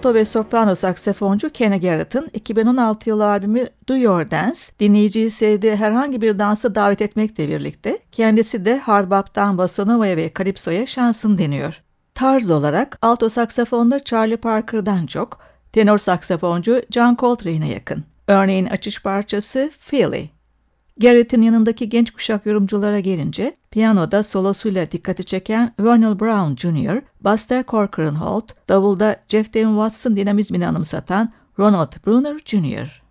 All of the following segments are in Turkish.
alto ve soprano saksafoncu Kenny Garrett'ın 2016 yılı albümü Do Your Dance, dinleyiciyi sevdiği herhangi bir dansa davet etmekle birlikte kendisi de hard bop'tan bossa ve calypso'ya şansın deniyor. Tarz olarak alto saksafonda Charlie Parker'dan çok, tenor saksafoncu John Coltrane'e yakın. Örneğin açış parçası Philly. Garrett'in yanındaki genç kuşak yorumculara gelince, piyanoda solosuyla dikkati çeken Vernal Brown Jr., basta Corcoran Holt, davulda Jeff Devin Watson dinamizmini anımsatan Ronald Bruner Jr.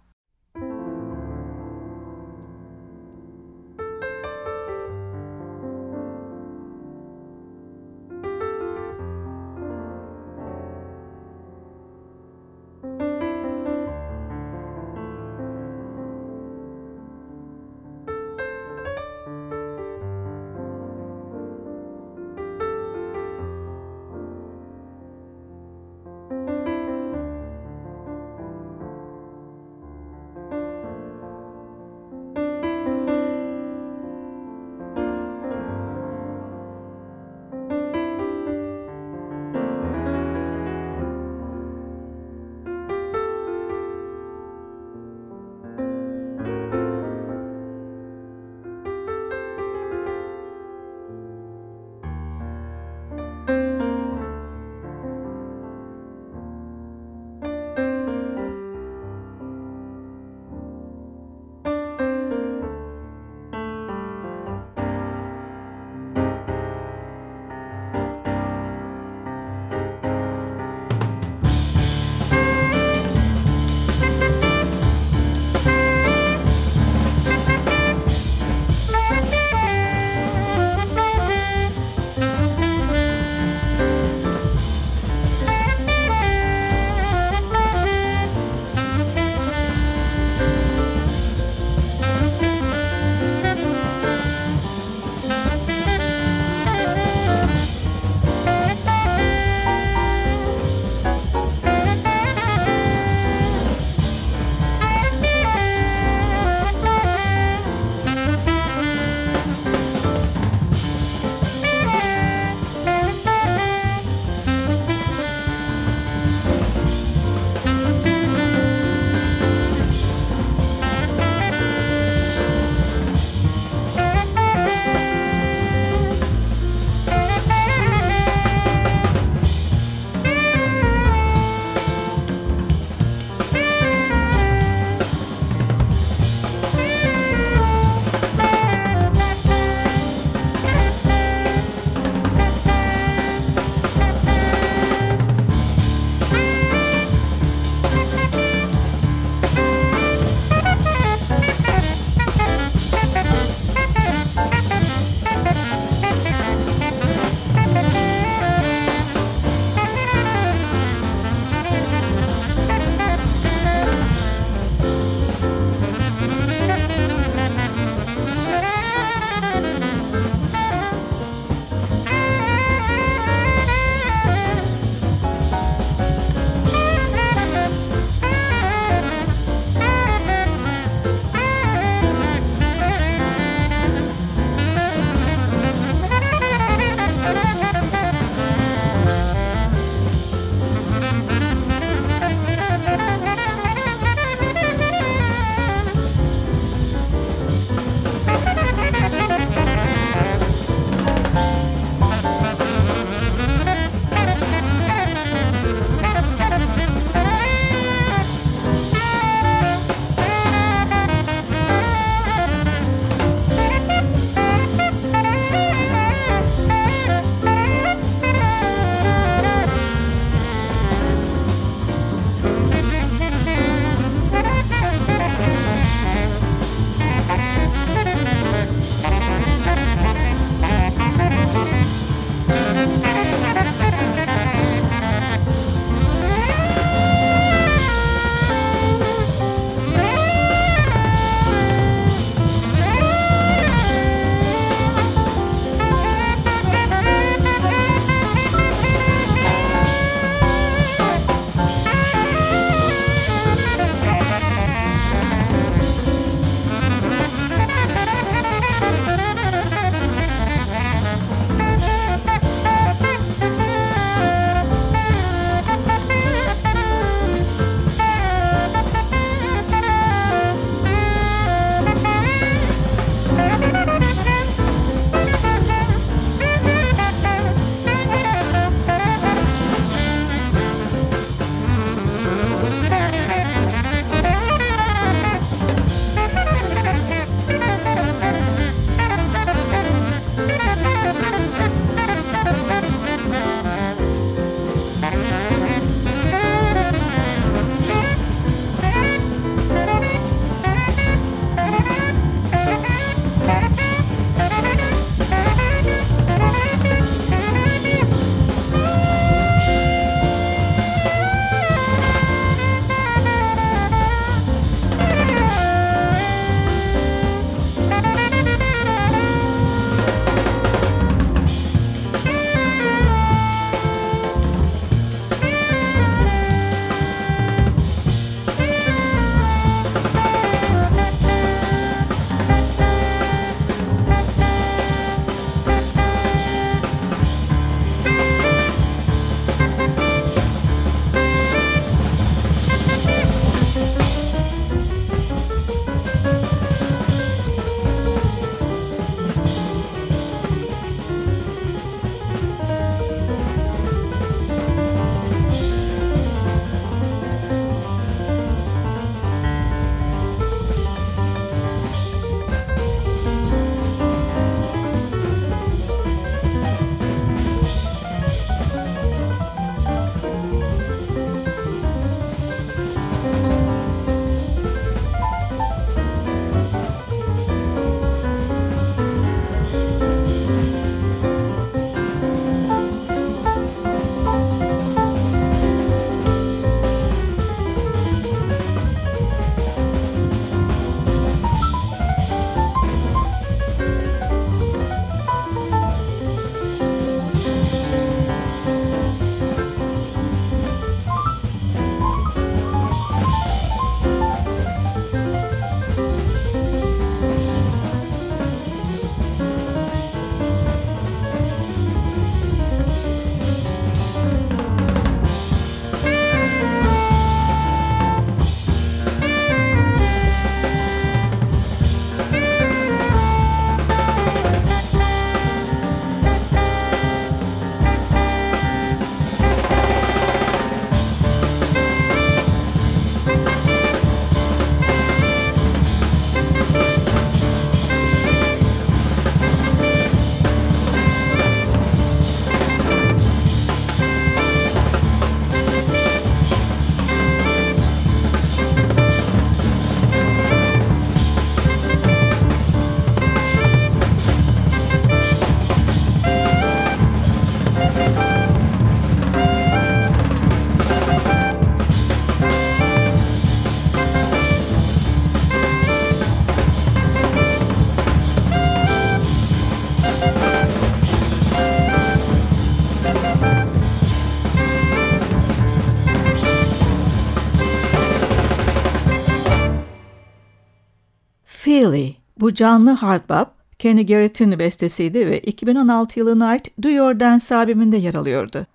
Bu canlı hard bop Kenny Garrett'in bestesiydi ve 2016 yılına ait Do Your Dance albümünde yer alıyordu.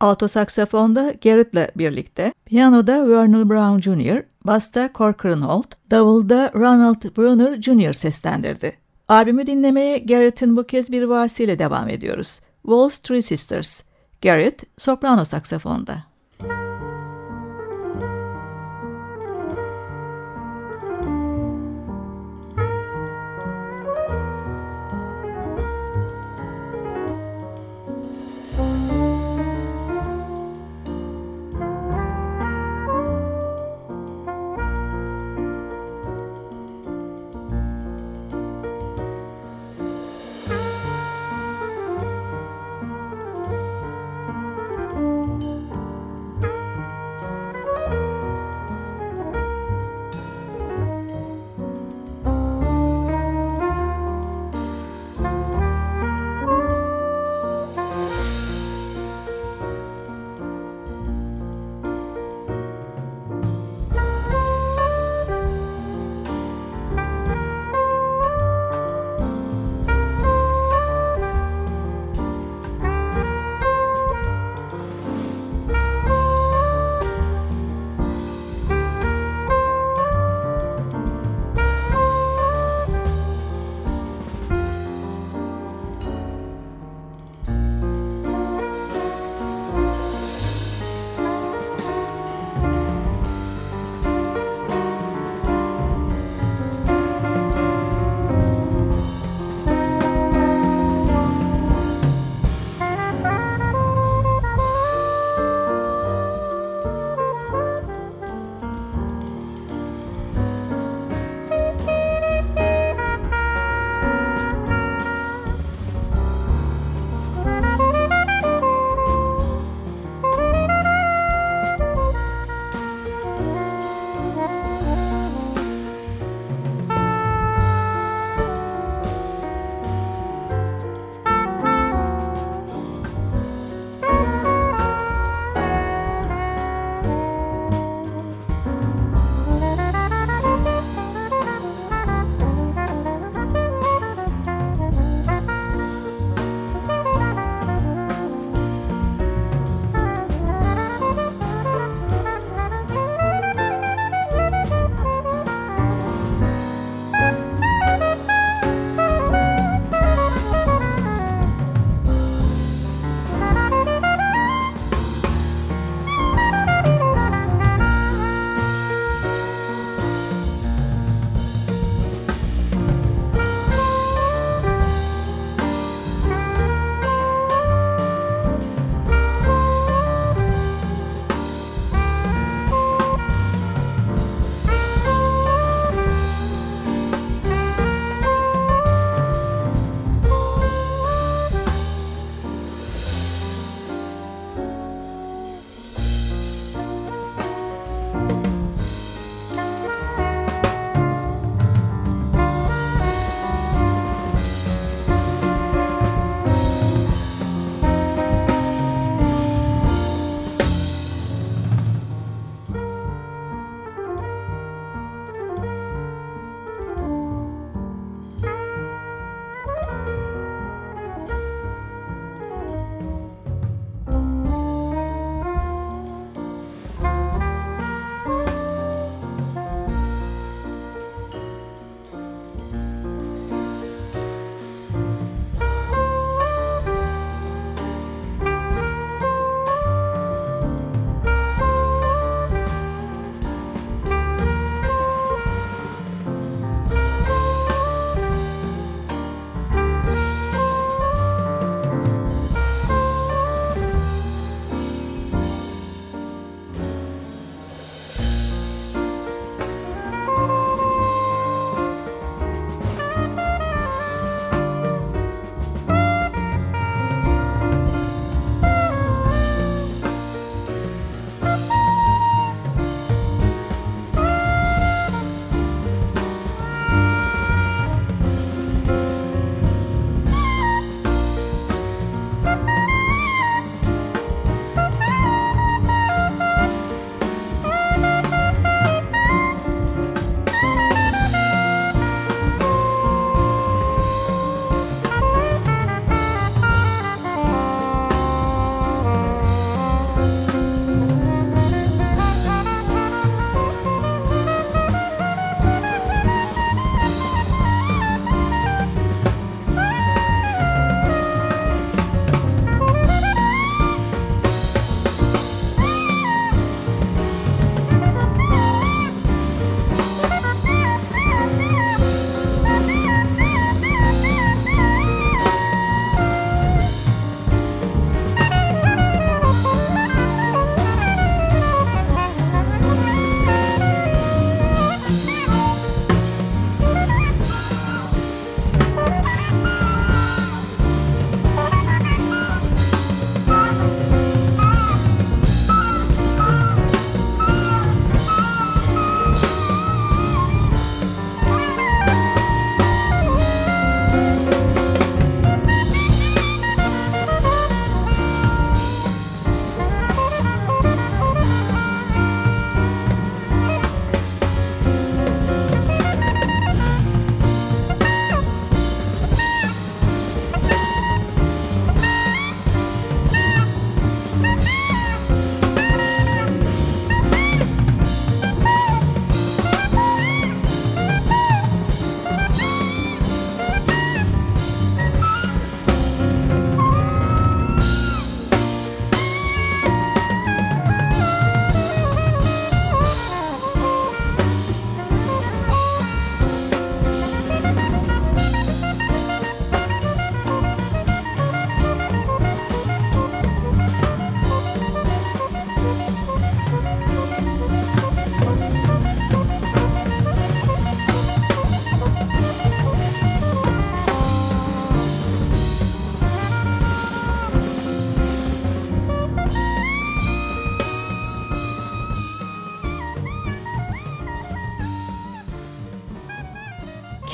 Alto saksafonda Garrett'le birlikte, piyanoda Vernal Brown Jr., basta Corcoran Holt, davulda Ronald Brunner Jr. seslendirdi. Albümü dinlemeye Garrett'in bu kez bir vasiyle devam ediyoruz. Waltz Three Sisters. Garrett, soprano saksafonda.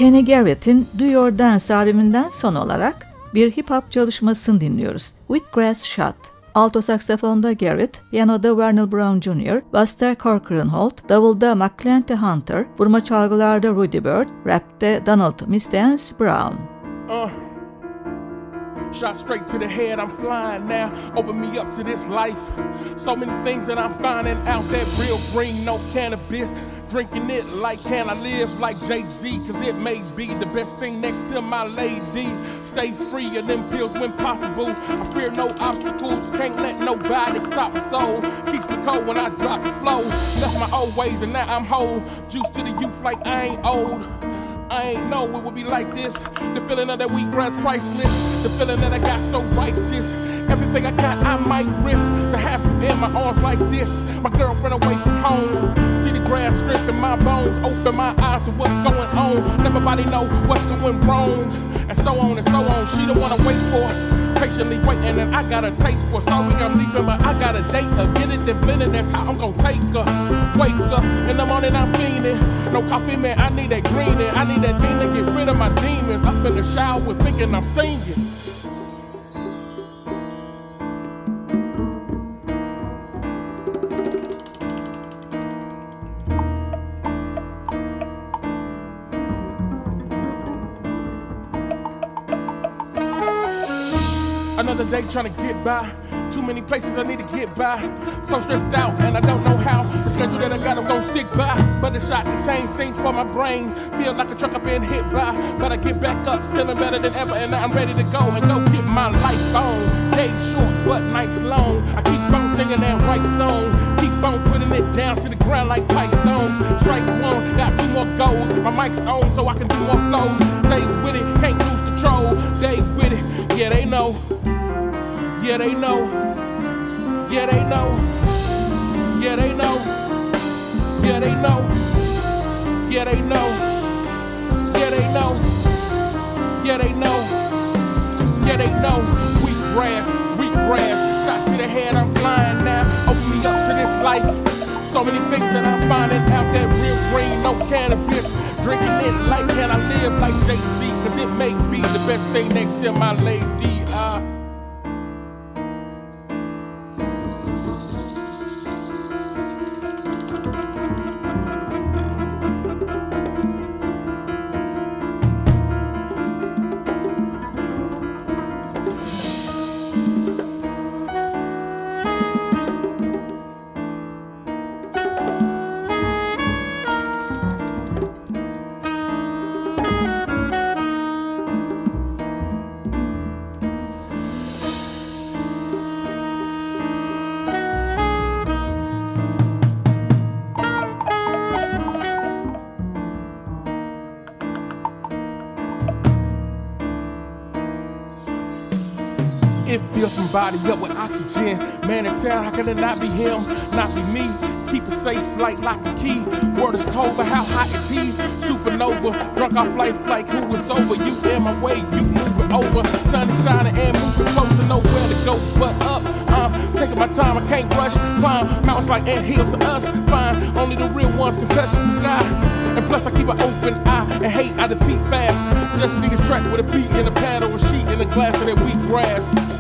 Kenny Garrett'in Do Your Dance albümünden son olarak bir hip hop çalışmasını dinliyoruz. Wheatgrass Shot. Alto saksafonda Garrett, piyanoda Vernal Brown Jr., basta Corcoran Holt, davulda McClenty Hunter, vurma çalgılarda Rudy Bird, rapte Donald Mistance Brown. Uh. Shot straight to the head, I'm flying now. Open me up to this life. So many things that I'm finding out that real green, no cannabis. Drinking it like can I live like Jay Z? Cause it may be the best thing next to my lady. Stay free of them pills when possible. I fear no obstacles, can't let nobody stop soul. Keeps me cold when I drop the flow. Left my old ways and now I'm whole. Juice to the youth like I ain't old. I ain't know it would be like this. The feeling of that we wheatgrass priceless. The feeling that I got so righteous. I got, I might risk to have in my arms like this. My girlfriend away from home. See the grass stripping my bones. Open my eyes to what's going on. Nobody know what's going wrong. And so on and so on. She don't wanna wait for it patiently waiting, and I got a taste for. Sorry, I'm leaving, but I got a date. A get it, then. That's how I'm gonna take her. Wake up in the morning, I'm feeling. No coffee, man. I need that green, I need that thing to get rid of my demons. Up in the shower, thinking I'm singing. Day trying to get by. Too many places I need to get by. So stressed out, and I don't know how. The schedule that I got, I'm gonna stick by. But the shot change things for my brain. Feel like a truck I've been hit by. But I get back up, feeling better than ever, and I'm ready to go and go get my life on. Day short, but nights long. I keep on singing that right song. Keep on putting it down to the ground like pythons. Strike one, got two more goals. My mic's on, so I can do more flows. Stay with it, can't lose control. They with it, yeah, they know. Yeah, they know. Yeah, they know. Yeah, they know. Yeah, they know. Yeah, they know. Yeah, they know. Yeah, they know. Yeah, they know. Weak grass, weak grass. Shot to the head, I'm flying now. Open me up to this life. So many things that I'm finding out that real green, no cannabis. Drinking it like can I live like Jay-Z? Cause it may be the best thing next to my lady. Uh, somebody up with oxygen. Man in town, how can it not be him, not be me? Keep a safe flight, lock and key. Word is cold, but how hot is he? Supernova, drunk off life like who was over? You in my way, you moving over. Sun is shining and moving closer, nowhere to go but up. I'm taking my time, I can't rush. Climb mountains like ant hills to us. Fine, only the real ones can touch the sky. And plus, I keep an open eye and hate I defeat fast. Just need a track with a beat and a paddle, a sheet in a glass of that wheat grass.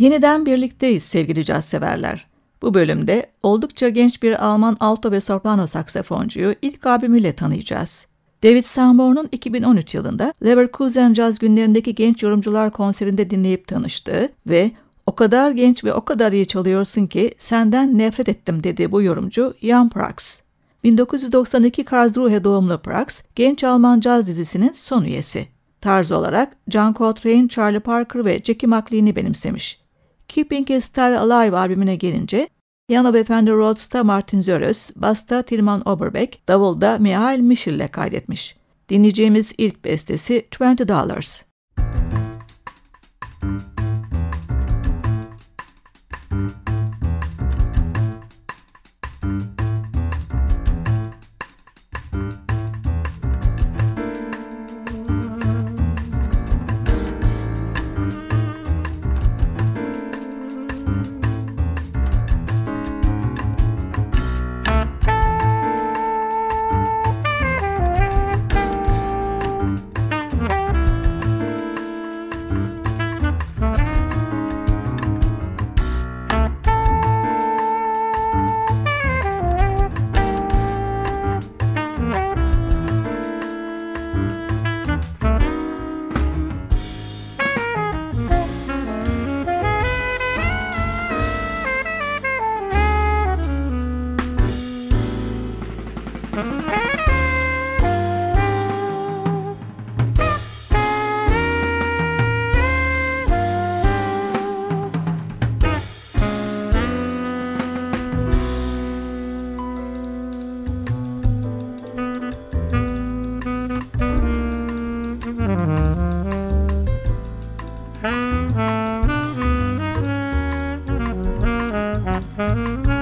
Yeniden birlikteyiz sevgili caz severler. Bu bölümde oldukça genç bir Alman alto ve soprano saksafoncuyu ilk albümüyle tanıyacağız. David Sanborn'un 2013 yılında Leverkusen Jazz günlerindeki genç yorumcular konserinde dinleyip tanıştığı ve o kadar genç ve o kadar iyi çalıyorsun ki senden nefret ettim dedi bu yorumcu Jan Prax. 1992 Karlsruhe doğumlu Prax, genç Alman caz dizisinin son üyesi. Tarz olarak John Coltrane, Charlie Parker ve Jackie McLean'i benimsemiş. Keeping His Style Alive albümüne gelince Piano ve Fender Rhodes'ta Martin Zörös, Basta Tilman Oberbeck, Davulda Mihail Michel ile kaydetmiş. Dinleyeceğimiz ilk bestesi $20. Dollars. Mm-hmm.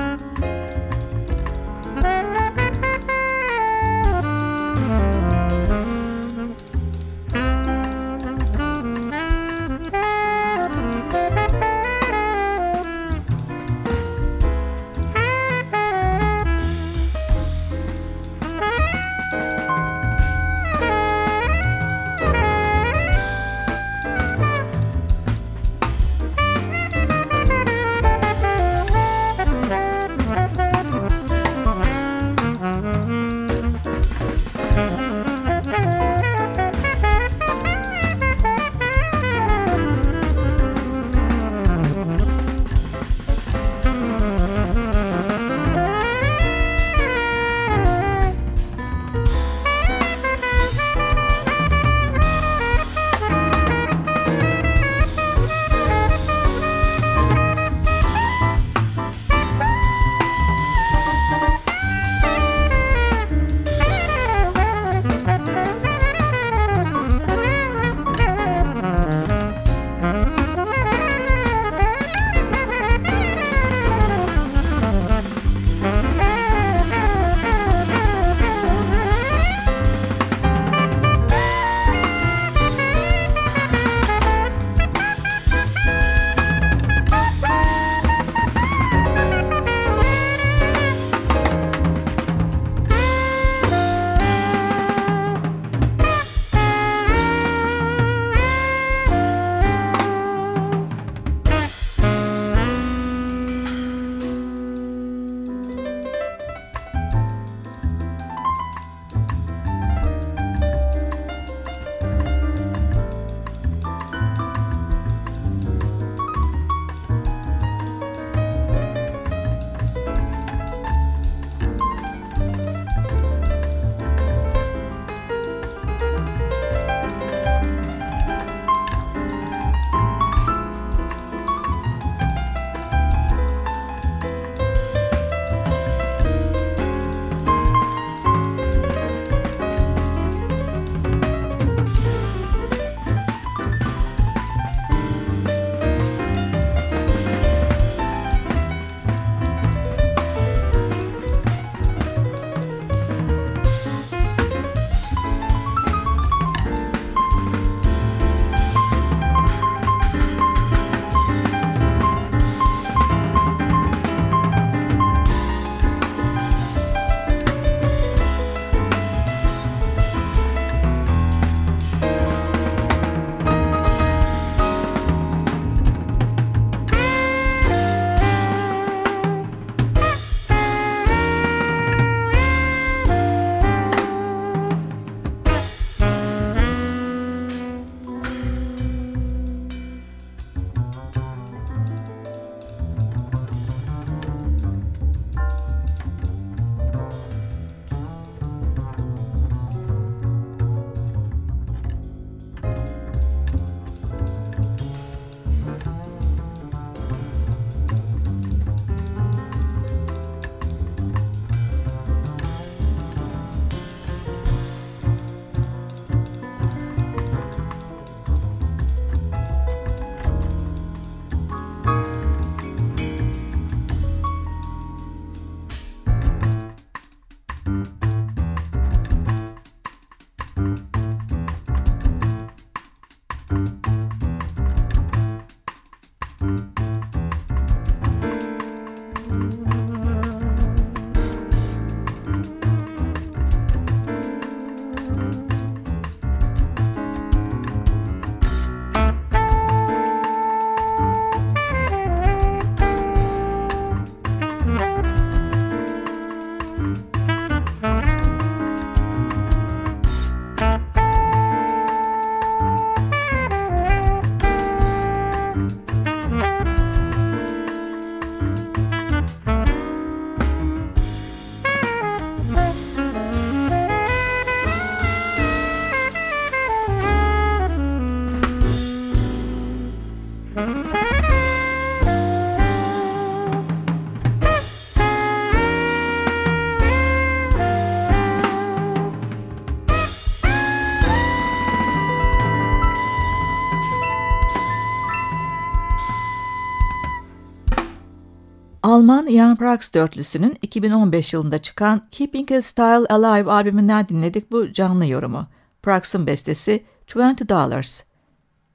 Alman Jan Prax dörtlüsünün 2015 yılında çıkan Keeping a Style Alive albümünden dinledik bu canlı yorumu. Prax'ın bestesi Twenty Dollars.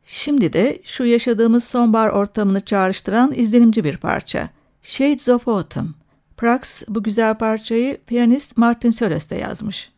Şimdi de şu yaşadığımız sonbahar ortamını çağrıştıran izlenimci bir parça. Shades of Autumn. Prax bu güzel parçayı piyanist Martin Sörös'te yazmış.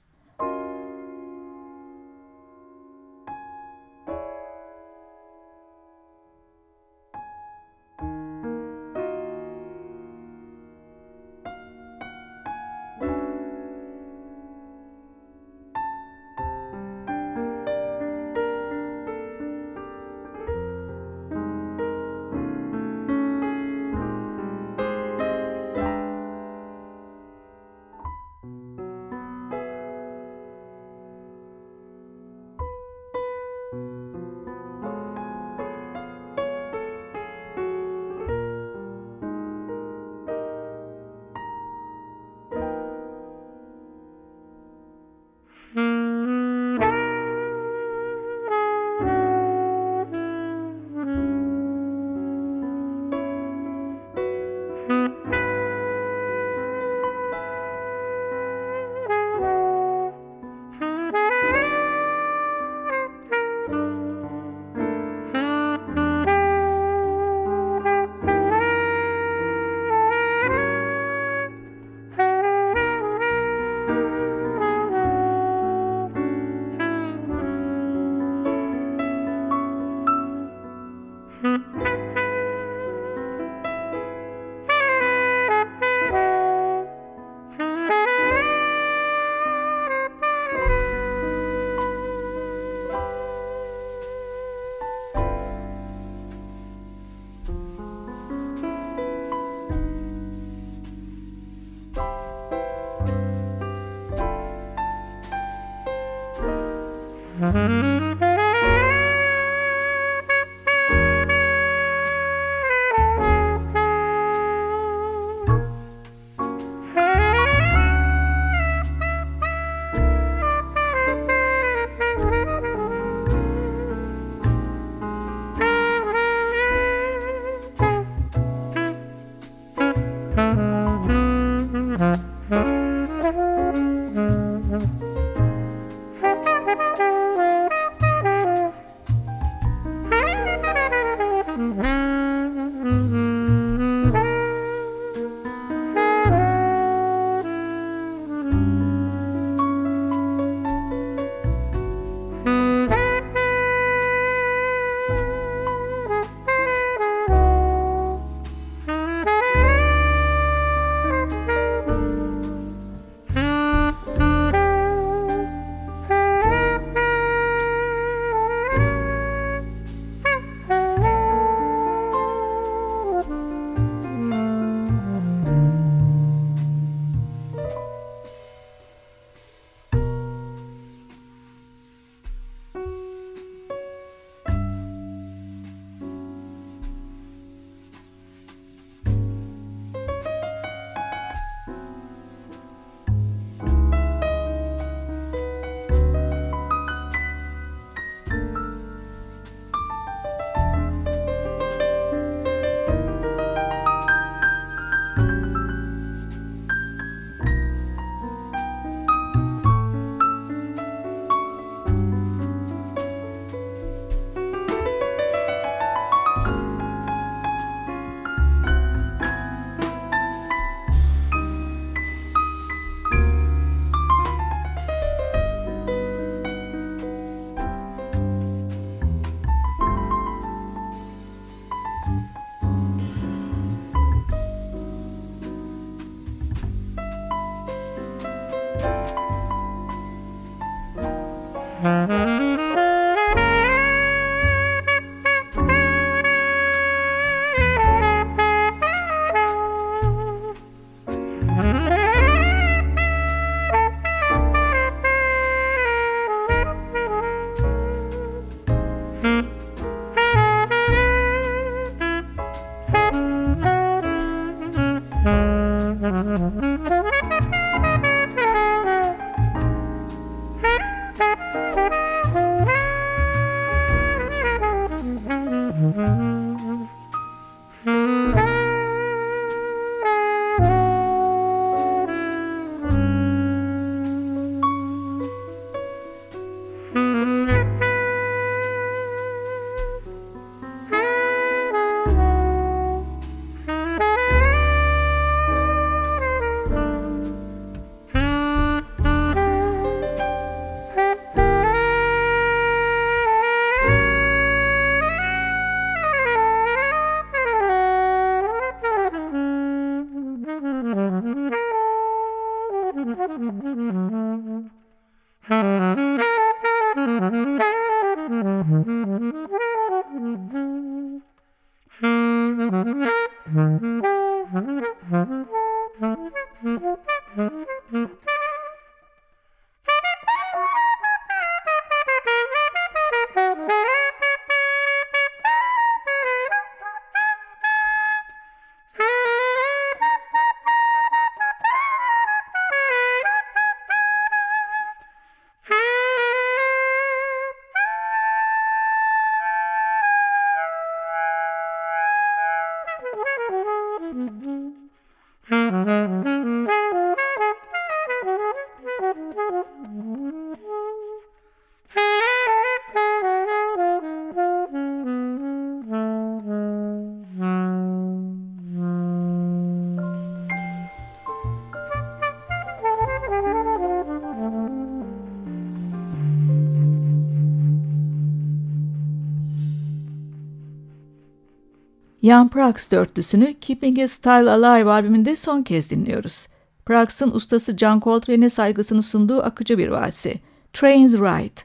Jan Prax dörtlüsünü Keeping a Style Alive albümünde son kez dinliyoruz. Prax'ın ustası John Coltrane'e saygısını sunduğu akıcı bir valsi. Trains Ride.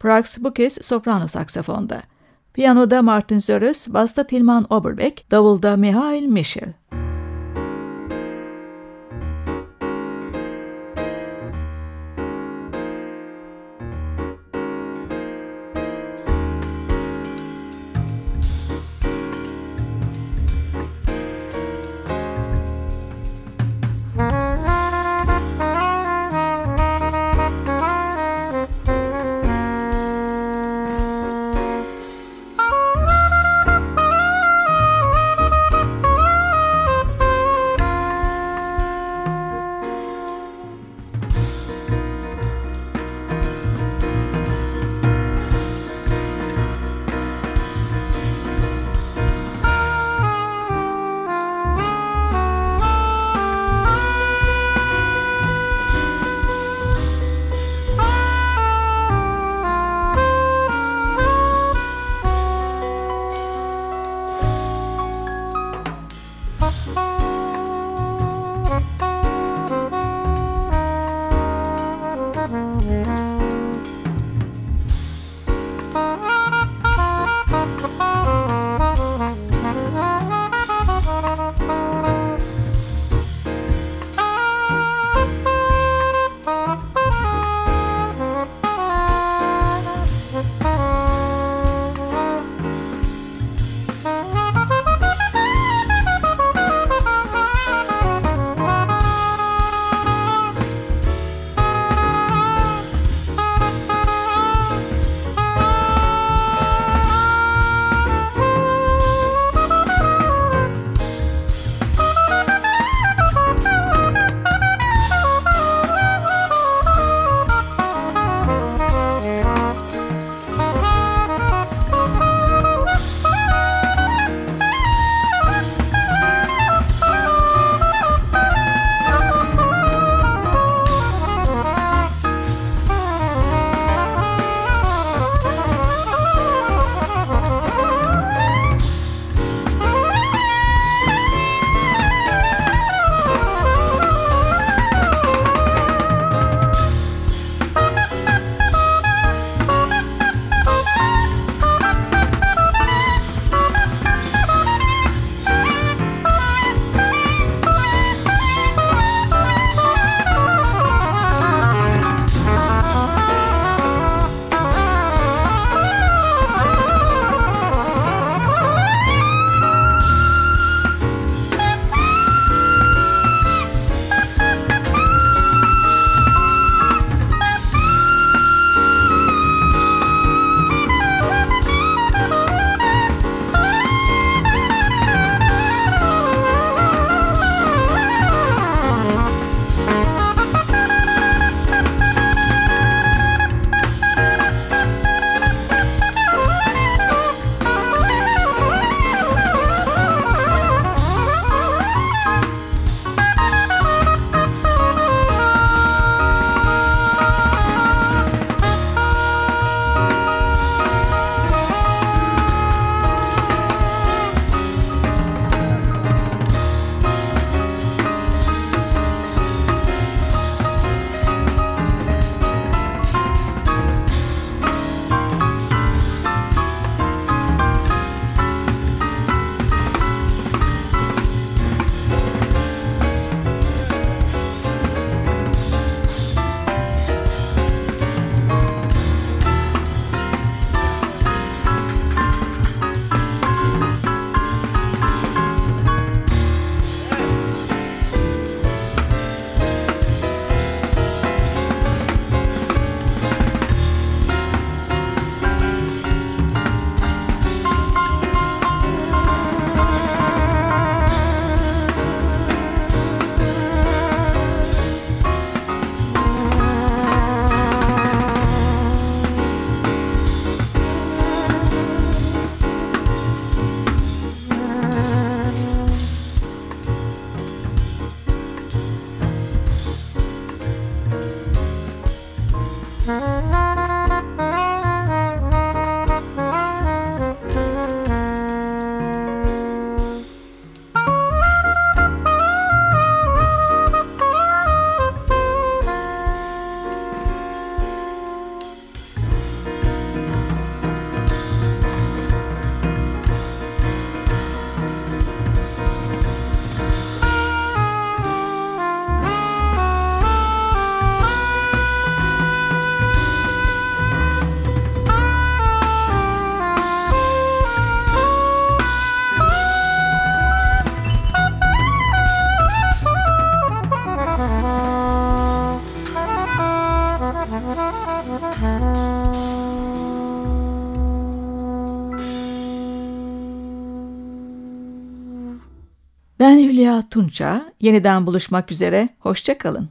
Prax bu kez soprano saksafonda. Piyanoda Martin Zörös, basta Tilman Oberbeck, davulda Mihail Michel. Tunça. Yeniden buluşmak üzere. Hoşçakalın.